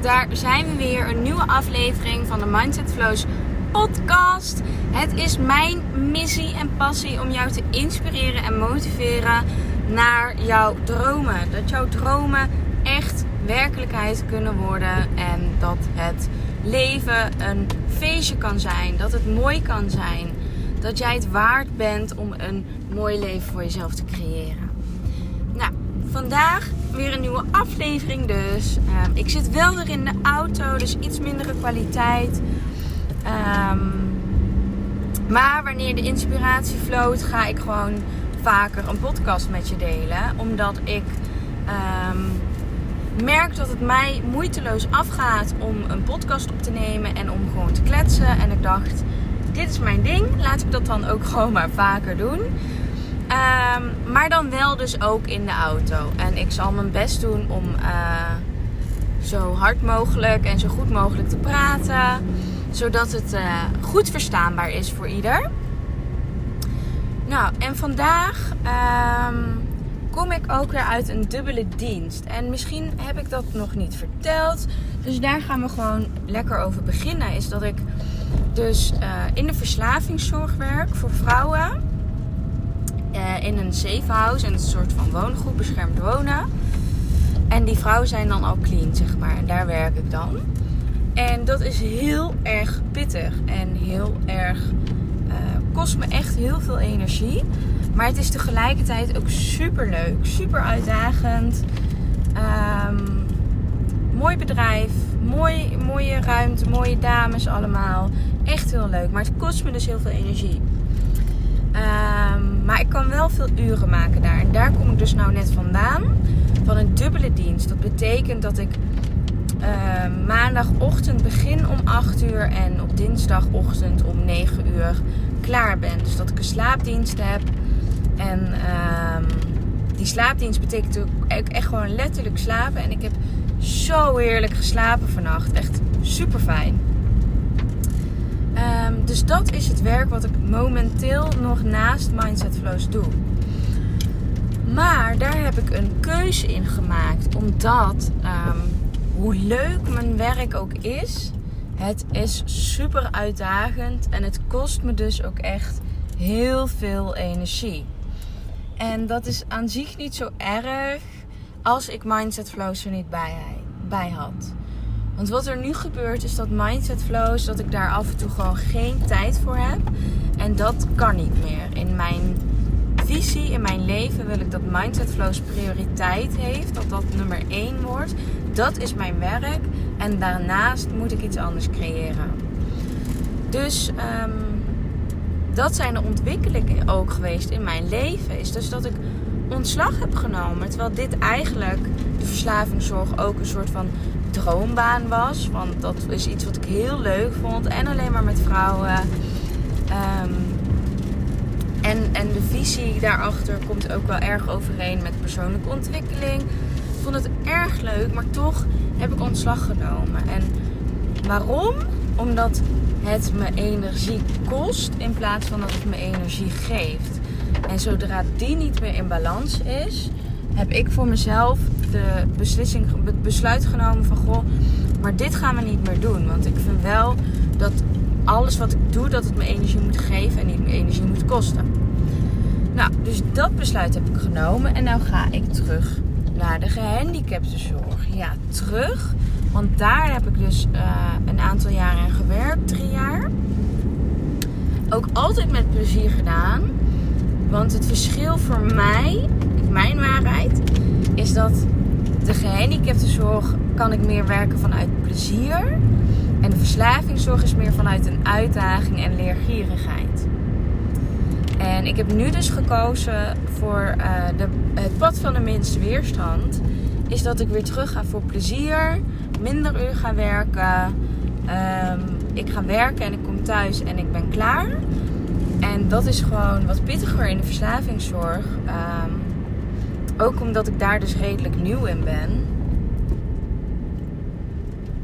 daar zijn we weer. Een nieuwe aflevering van de Mindset Flows podcast. Het is mijn missie en passie om jou te inspireren en motiveren naar jouw dromen. Dat jouw dromen echt werkelijkheid kunnen worden en dat het leven een feestje kan zijn, dat het mooi kan zijn, dat jij het waard bent om een mooi leven voor jezelf te creëren. Vandaag weer een nieuwe aflevering dus. Ehm, ik zit wel weer in de auto, dus iets mindere kwaliteit. Ehm, maar wanneer de inspiratie floot, ga ik gewoon vaker een podcast met je delen. Omdat ik ehm, merk dat het mij moeiteloos afgaat om een podcast op te nemen en om gewoon te kletsen. En ik dacht, dit is mijn ding. Laat ik dat dan ook gewoon maar vaker doen. Um, maar dan wel dus ook in de auto. En ik zal mijn best doen om uh, zo hard mogelijk en zo goed mogelijk te praten. Zodat het uh, goed verstaanbaar is voor ieder. Nou, en vandaag um, kom ik ook weer uit een dubbele dienst. En misschien heb ik dat nog niet verteld. Dus daar gaan we gewoon lekker over beginnen. Is dat ik dus uh, in de verslavingszorg werk voor vrouwen. In een safe house. Een soort van woongroep, beschermd wonen. En die vrouwen zijn dan al clean, zeg maar. En daar werk ik dan. En dat is heel erg pittig. En heel erg... Uh, kost me echt heel veel energie. Maar het is tegelijkertijd ook super leuk. Super uitdagend. Um, mooi bedrijf. Mooi, mooie ruimte. Mooie dames allemaal. Echt heel leuk. Maar het kost me dus heel veel energie. Um, maar ik kan wel veel uren maken daar. En daar kom ik dus nou net vandaan. Van een dubbele dienst. Dat betekent dat ik uh, maandagochtend begin om 8 uur. En op dinsdagochtend om 9 uur klaar ben. Dus dat ik een slaapdienst heb. En um, die slaapdienst betekent ook echt gewoon letterlijk slapen. En ik heb zo heerlijk geslapen vannacht. Echt super fijn. Um, dus dat is het werk wat ik momenteel nog naast Mindset Flows doe. Maar daar heb ik een keuze in gemaakt. Omdat, um, hoe leuk mijn werk ook is, het is super uitdagend. En het kost me dus ook echt heel veel energie. En dat is aan zich niet zo erg als ik Mindset Flows er niet bij, bij had. Want wat er nu gebeurt is dat Mindset Flows, dat ik daar af en toe gewoon geen tijd voor heb. En dat kan niet meer. In mijn visie, in mijn leven wil ik dat Mindset Flows prioriteit heeft. Dat dat nummer 1 wordt. Dat is mijn werk. En daarnaast moet ik iets anders creëren. Dus um, dat zijn de ontwikkelingen ook geweest in mijn leven. Is dus dat ik ontslag heb genomen. Terwijl dit eigenlijk, de verslavingszorg, ook een soort van droombaan was. Want dat is iets wat ik heel leuk vond. En alleen maar met vrouwen. Um, en, en de visie daarachter komt ook wel erg overeen met persoonlijke ontwikkeling. Ik vond het erg leuk, maar toch heb ik ontslag genomen. En waarom? Omdat het me energie kost in plaats van dat het me energie geeft. En zodra die niet meer in balans is, heb ik voor mezelf de beslissing, het besluit genomen van goh, maar dit gaan we niet meer doen. Want ik vind wel dat alles wat ik doe, dat het me energie moet geven en niet meer energie moet kosten. Nou, dus dat besluit heb ik genomen en nu ga ik terug naar de gehandicaptenzorg. Ja, terug. Want daar heb ik dus uh, een aantal jaren aan gewerkt, drie jaar. Ook altijd met plezier gedaan. Want het verschil voor mij, mijn waarheid, is dat de gehandicaptenzorg kan ik meer werken vanuit plezier. En de verslavingszorg is meer vanuit een uitdaging en leergierigheid. En ik heb nu dus gekozen voor uh, de, het pad van de minste weerstand. Is dat ik weer terug ga voor plezier. Minder uur ga werken. Um, ik ga werken en ik kom thuis en ik ben klaar. En dat is gewoon wat pittiger in de verslavingszorg. Um, ook omdat ik daar dus redelijk nieuw in ben.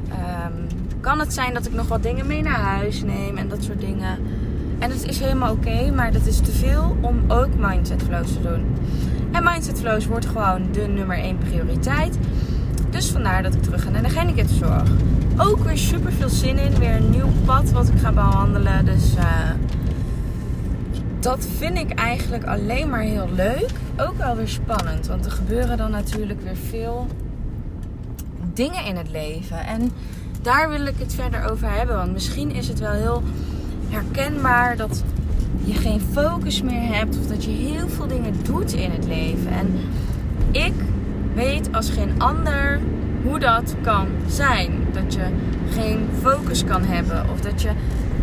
Um, kan het zijn dat ik nog wat dingen mee naar huis neem en dat soort dingen. En het is helemaal oké, maar dat is te veel om ook mindset flows te doen. En mindset flows wordt gewoon de nummer 1 prioriteit. Dus vandaar dat ik terug ga naar de gehandicaptenzorg. Ook weer super veel zin in. Weer een nieuw pad wat ik ga behandelen. Dus uh, dat vind ik eigenlijk alleen maar heel leuk. Ook wel weer spannend. Want er gebeuren dan natuurlijk weer veel dingen in het leven. En daar wil ik het verder over hebben. Want misschien is het wel heel herkenbaar dat je geen focus meer hebt. Of dat je heel veel dingen doet in het leven. En ik weet als geen ander hoe dat kan zijn. Dat je geen focus kan hebben. Of dat je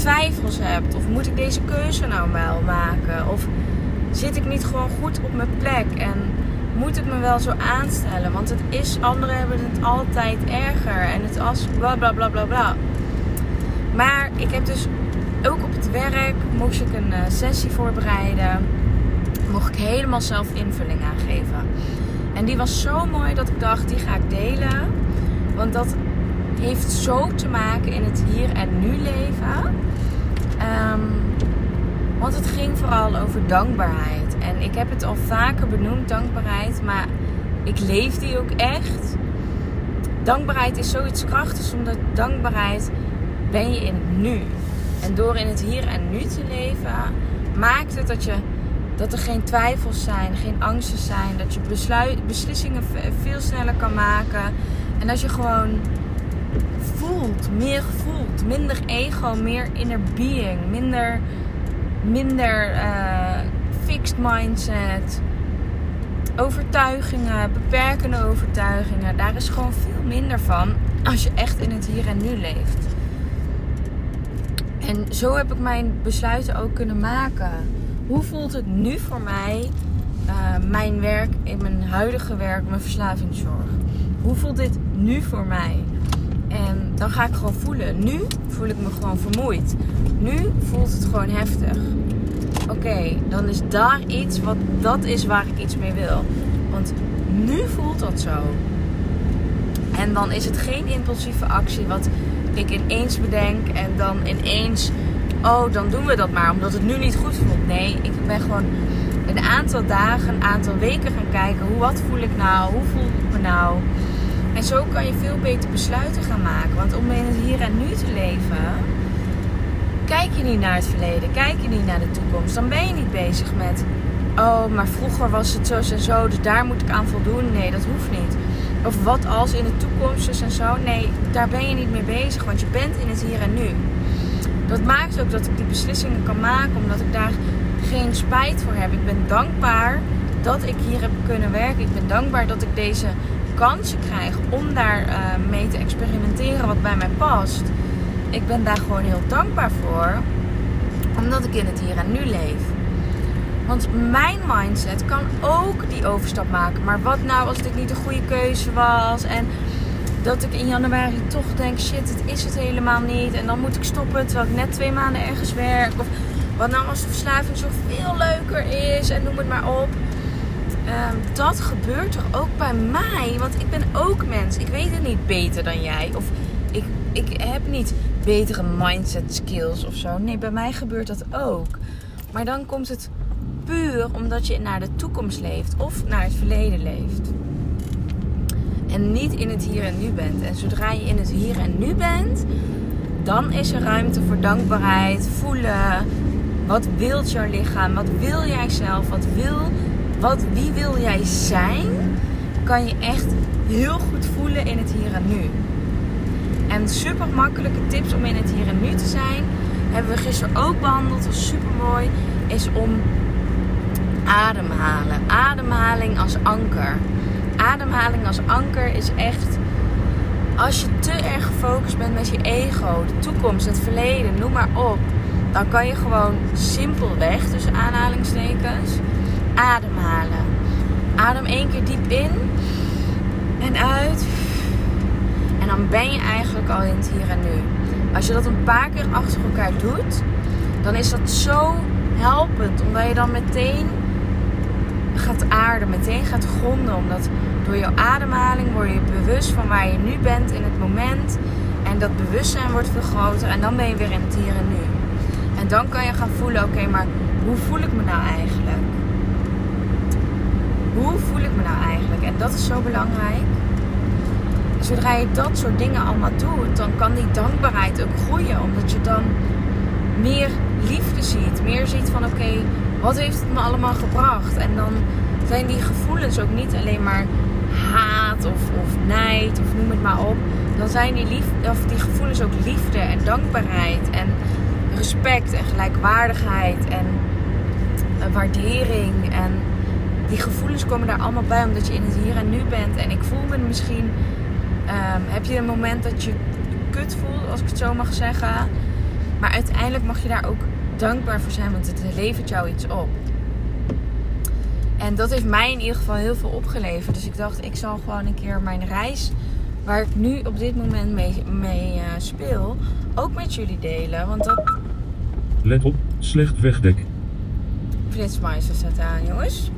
twijfels hebt. Of moet ik deze keuze nou wel maken? Of zit ik niet gewoon goed op mijn plek? En moet ik me wel zo aanstellen? Want het is, anderen hebben het altijd erger. En het als bla bla bla bla bla. Maar ik heb dus ook op het werk moest ik een uh, sessie voorbereiden. Mocht ik helemaal zelf invulling aangeven. En die was zo mooi dat ik dacht, die ga ik delen. Want dat heeft zo te maken in het hier en nu leven. Um, want het ging vooral over dankbaarheid. En ik heb het al vaker benoemd, dankbaarheid. Maar ik leef die ook echt. Dankbaarheid is zoiets krachtigs, omdat dankbaarheid ben je in het nu. En door in het hier en nu te leven, maakt het dat, je, dat er geen twijfels zijn, geen angsten zijn. Dat je besluit, beslissingen veel sneller kan maken. En dat je gewoon voelt, meer voelt. Minder ego, meer inner being. Minder minder uh, fixed mindset, overtuigingen, beperkende overtuigingen. Daar is gewoon veel minder van als je echt in het hier en nu leeft. En zo heb ik mijn besluiten ook kunnen maken. Hoe voelt het nu voor mij, uh, mijn werk in mijn huidige werk, mijn verslavingszorg? Hoe voelt dit nu voor mij? Dan ga ik gewoon voelen. Nu voel ik me gewoon vermoeid. Nu voelt het gewoon heftig. Oké, dan is daar iets wat dat is waar ik iets mee wil. Want nu voelt dat zo. En dan is het geen impulsieve actie wat ik ineens bedenk en dan ineens, oh, dan doen we dat maar omdat het nu niet goed voelt. Nee, ik ben gewoon een aantal dagen, een aantal weken gaan kijken. Hoe, wat voel ik nou? Hoe voel ik me nou? En zo kan je veel beter besluiten gaan maken. Want om in het hier en nu te leven, kijk je niet naar het verleden, kijk je niet naar de toekomst. Dan ben je niet bezig met, oh, maar vroeger was het zo en zo, dus daar moet ik aan voldoen. Nee, dat hoeft niet. Of wat als in de toekomst is en zo. Nee, daar ben je niet mee bezig, want je bent in het hier en nu. Dat maakt ook dat ik die beslissingen kan maken, omdat ik daar geen spijt voor heb. Ik ben dankbaar dat ik hier heb kunnen werken. Ik ben dankbaar dat ik deze kansen krijg om daar uh, mee te experimenteren wat bij mij past. Ik ben daar gewoon heel dankbaar voor, omdat ik in het hier en nu leef. Want mijn mindset kan ook die overstap maken. Maar wat nou als dit niet de goede keuze was? En dat ik in januari toch denk: shit, het is het helemaal niet. En dan moet ik stoppen terwijl ik net twee maanden ergens werk. Of wat nou als de verslaving zo veel leuker is? En noem het maar op. Ehm, dat gebeurt toch ook bij mij? Want ik ben ook mens. Ik weet het niet beter dan jij. Of ik, ik heb niet betere mindset skills of zo. Nee, bij mij gebeurt dat ook. Maar dan komt het puur omdat je naar de toekomst leeft of naar het verleden leeft. En niet in het hier en nu bent. En zodra je in het hier en nu bent, dan is er ruimte voor dankbaarheid, voelen. Wat wilt jouw lichaam? Wat wil jij zelf? Wat wil wat, wie wil jij zijn, kan je echt heel goed voelen in het hier en nu. En super makkelijke tips om in het hier en nu te zijn, hebben we gisteren ook behandeld, was super mooi, is om ademhalen. Ademhaling als anker. Ademhaling als anker is echt als je te erg gefocust bent met je ego, de toekomst, het verleden, noem maar op, dan kan je gewoon simpelweg, tussen aanhalingstekens, ademhalen. Adem één keer diep in en uit. En dan ben je eigenlijk al in het hier en nu. Als je dat een paar keer achter elkaar doet, dan is dat zo helpend. Omdat je dan meteen gaat aarden, meteen gaat gronden. Omdat door jouw ademhaling word je bewust van waar je nu bent in het moment. En dat bewustzijn wordt veel groter. En dan ben je weer in het hier en nu. En dan kan je gaan voelen, oké, maar hoe voel ik me nou eigenlijk? Hoe voel ik me nou eigenlijk? En dat is zo belangrijk. zodra je dat soort dingen allemaal doet, dan kan die dankbaarheid ook groeien. Omdat je dan meer liefde ziet. Meer ziet van oké, wat heeft het me allemaal gebracht? En dan zijn die gevoelens ook niet alleen maar haat of, of nijd of noem het maar op. Dan zijn die, of die gevoelens ook liefde en dankbaarheid en respect en gelijkwaardigheid en waardering. En die gevoelens komen daar allemaal bij omdat je in het hier en nu bent. En ik voel me misschien. Um, heb je een moment dat je kut voelt, als ik het zo mag zeggen. Maar uiteindelijk mag je daar ook dankbaar voor zijn, want het levert jou iets op. En dat heeft mij in ieder geval heel veel opgeleverd. Dus ik dacht, ik zal gewoon een keer mijn reis, waar ik nu op dit moment mee, mee uh, speel, ook met jullie delen. Want dat. Let op, slecht wegdek. Flitsmeister staat aan, jongens.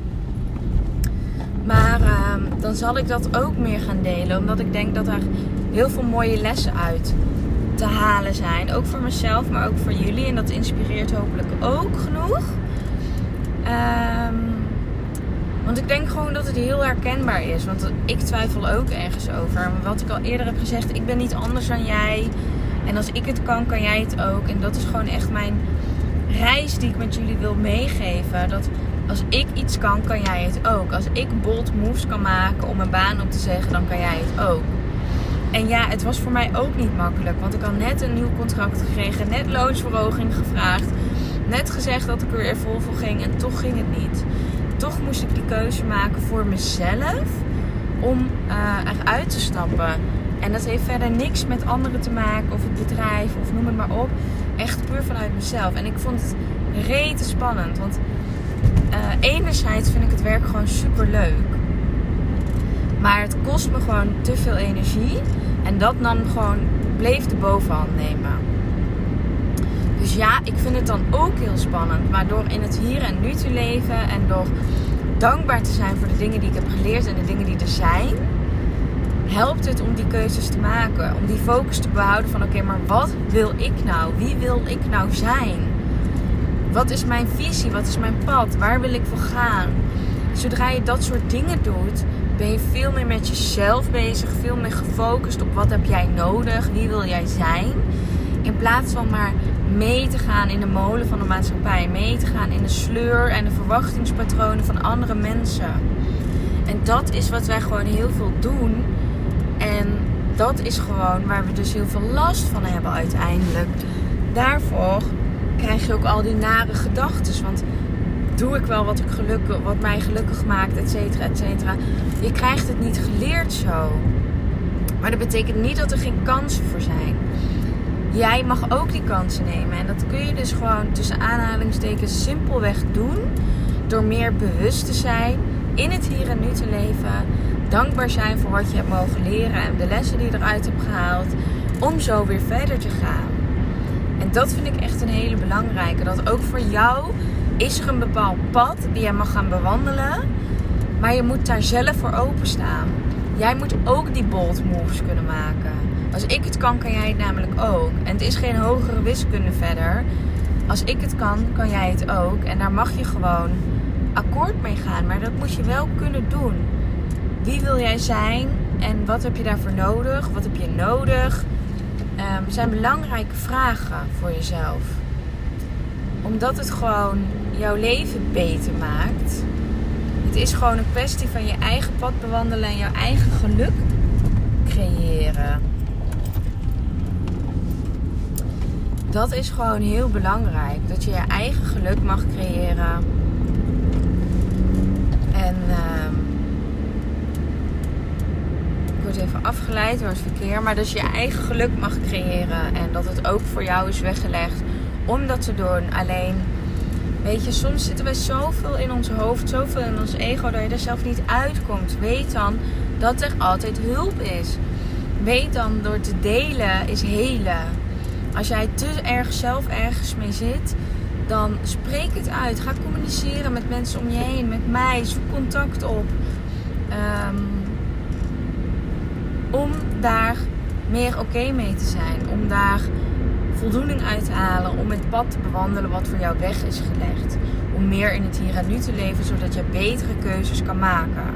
Maar uh, dan zal ik dat ook meer gaan delen. Omdat ik denk dat er heel veel mooie lessen uit te halen zijn. Ook voor mezelf, maar ook voor jullie. En dat inspireert hopelijk ook genoeg. Um, want ik denk gewoon dat het heel herkenbaar is. Want ik twijfel ook ergens over. Maar wat ik al eerder heb gezegd, ik ben niet anders dan jij. En als ik het kan, kan jij het ook. En dat is gewoon echt mijn reis die ik met jullie wil meegeven. Dat als ik iets kan, kan jij het ook. Als ik bold moves kan maken om een baan op te zeggen, dan kan jij het ook. En ja, het was voor mij ook niet makkelijk. Want ik had net een nieuw contract gekregen, net loonsverhoging gevraagd. Net gezegd dat ik er vol voor ging en toch ging het niet toch moest ik die keuze maken voor mezelf om uh, eruit te stappen. En dat heeft verder niks met anderen te maken of het bedrijf of noem het maar op. Echt puur vanuit mezelf. En ik vond het rete spannend. Want enerzijds vind ik het werk gewoon super leuk. Maar het kost me gewoon te veel energie. En dat nam gewoon, bleef de bovenhand nemen. Dus ja, ik vind het dan ook heel spannend. Maar door in het hier en nu te leven en door dankbaar te zijn voor de dingen die ik heb geleerd en de dingen die er zijn, helpt het om die keuzes te maken. Om die focus te behouden van oké, maar wat wil ik nou? Wie wil ik nou zijn? Wat is mijn visie? Wat is mijn pad? Waar wil ik voor gaan? Zodra je dat soort dingen doet, ben je veel meer met jezelf bezig, veel meer gefocust op wat heb jij nodig, wie wil jij zijn. In plaats van maar mee te gaan in de molen van de maatschappij. Mee te gaan in de sleur en de verwachtingspatronen van andere mensen. En dat is wat wij gewoon heel veel doen. En dat is gewoon waar we dus heel veel last van hebben uiteindelijk. Daarvoor krijg je ook al die nare gedachten. Want doe ik wel wat, ik gelukkig, wat mij gelukkig maakt, et cetera, et cetera. Je krijgt het niet geleerd zo. Maar dat betekent niet dat er geen kansen voor zijn jij mag ook die kansen nemen. En dat kun je dus gewoon tussen aanhalingstekens simpelweg doen. Door meer bewust te zijn, in het hier en nu te leven. Dankbaar zijn voor wat je hebt mogen leren en de lessen die je eruit hebt gehaald. Om zo weer verder te gaan. Dat vind ik echt een hele belangrijke. Dat ook voor jou is er een bepaald pad die jij mag gaan bewandelen. Maar je moet daar zelf voor openstaan. Jij moet ook die bold moves kunnen maken. Als ik het kan, kan jij het namelijk ook. En het is geen hogere wiskunde verder. Als ik het kan, kan jij het ook. En daar mag je gewoon akkoord mee gaan. Maar dat moet je wel kunnen doen. Wie wil jij zijn? En wat heb je daarvoor nodig? Wat heb je nodig? Um, zijn belangrijke vragen voor jezelf. Omdat het gewoon jouw leven beter maakt. Het is gewoon een kwestie van je eigen pad bewandelen en jouw eigen geluk creëren. dat is gewoon heel belangrijk. Dat je je eigen geluk mag creëren. En uh, even afgeleid door het verkeer. Maar dat je je eigen geluk mag creëren. En dat het ook voor jou is weggelegd om dat te doen. Alleen, weet je, soms zitten we zoveel in ons hoofd, zoveel in ons ego, dat je er zelf niet uitkomt. Weet dan dat er altijd hulp is. Weet dan door te delen is helen. Als jij te erg zelf ergens mee zit, dan spreek het uit. Ga communiceren met mensen om je heen, met mij. Zoek contact op. Um, om daar meer oké mee te zijn. Om daar voldoening uit te halen. Om het pad te bewandelen wat voor jou weg is gelegd. Om meer in het hier en nu te leven, zodat je betere keuzes kan maken.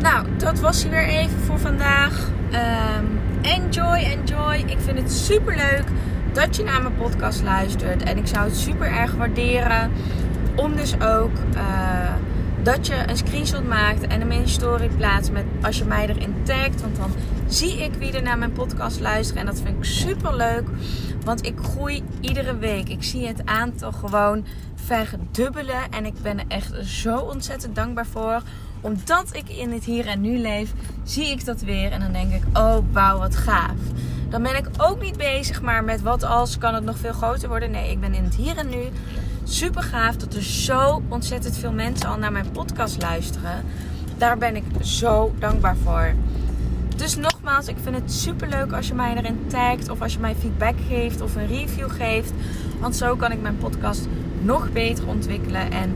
Nou, dat was hij weer even voor vandaag. Ehm, enjoy, enjoy. Ik vind het super leuk dat je naar mijn podcast luistert. En ik zou het super erg waarderen om dus ook uh, dat je een screenshot maakt en hem in story plaatst met als je mij erin tagt. Want dan zie ik wie er naar mijn podcast luistert. En dat vind ik super leuk. Want ik groei iedere week. Ik zie het aantal gewoon verdubbelen. En ik ben er echt zo ontzettend dankbaar voor. Omdat ik in het hier en nu leef, zie ik dat weer. En dan denk ik, oh wauw, wat gaaf. Dan ben ik ook niet bezig maar met wat als, kan het nog veel groter worden? Nee, ik ben in het hier en nu. Super gaaf dat er zo ontzettend veel mensen al naar mijn podcast luisteren. Daar ben ik zo dankbaar voor. Dus nogmaals, ik vind het super leuk als je mij erin tagt of als je mij feedback geeft of een review geeft. Want zo kan ik mijn podcast nog beter ontwikkelen. En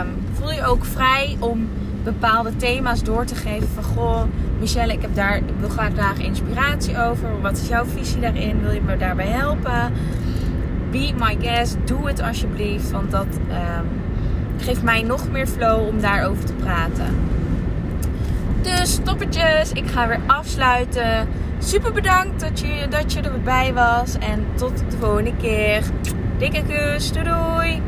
um, voel je ook vrij om bepaalde thema's door te geven. Van goh, Michelle, ik heb daar, ik wil graag daar inspiratie over. Wat is jouw visie daarin? Wil je me daarbij helpen? Be my guest. Doe het alsjeblieft. Want dat um, geeft mij nog meer flow om daarover te praten. Dus toppertjes, ik ga weer afsluiten. Super bedankt dat je, dat je erbij was. En tot de volgende keer. Dikke kus. Doei doei.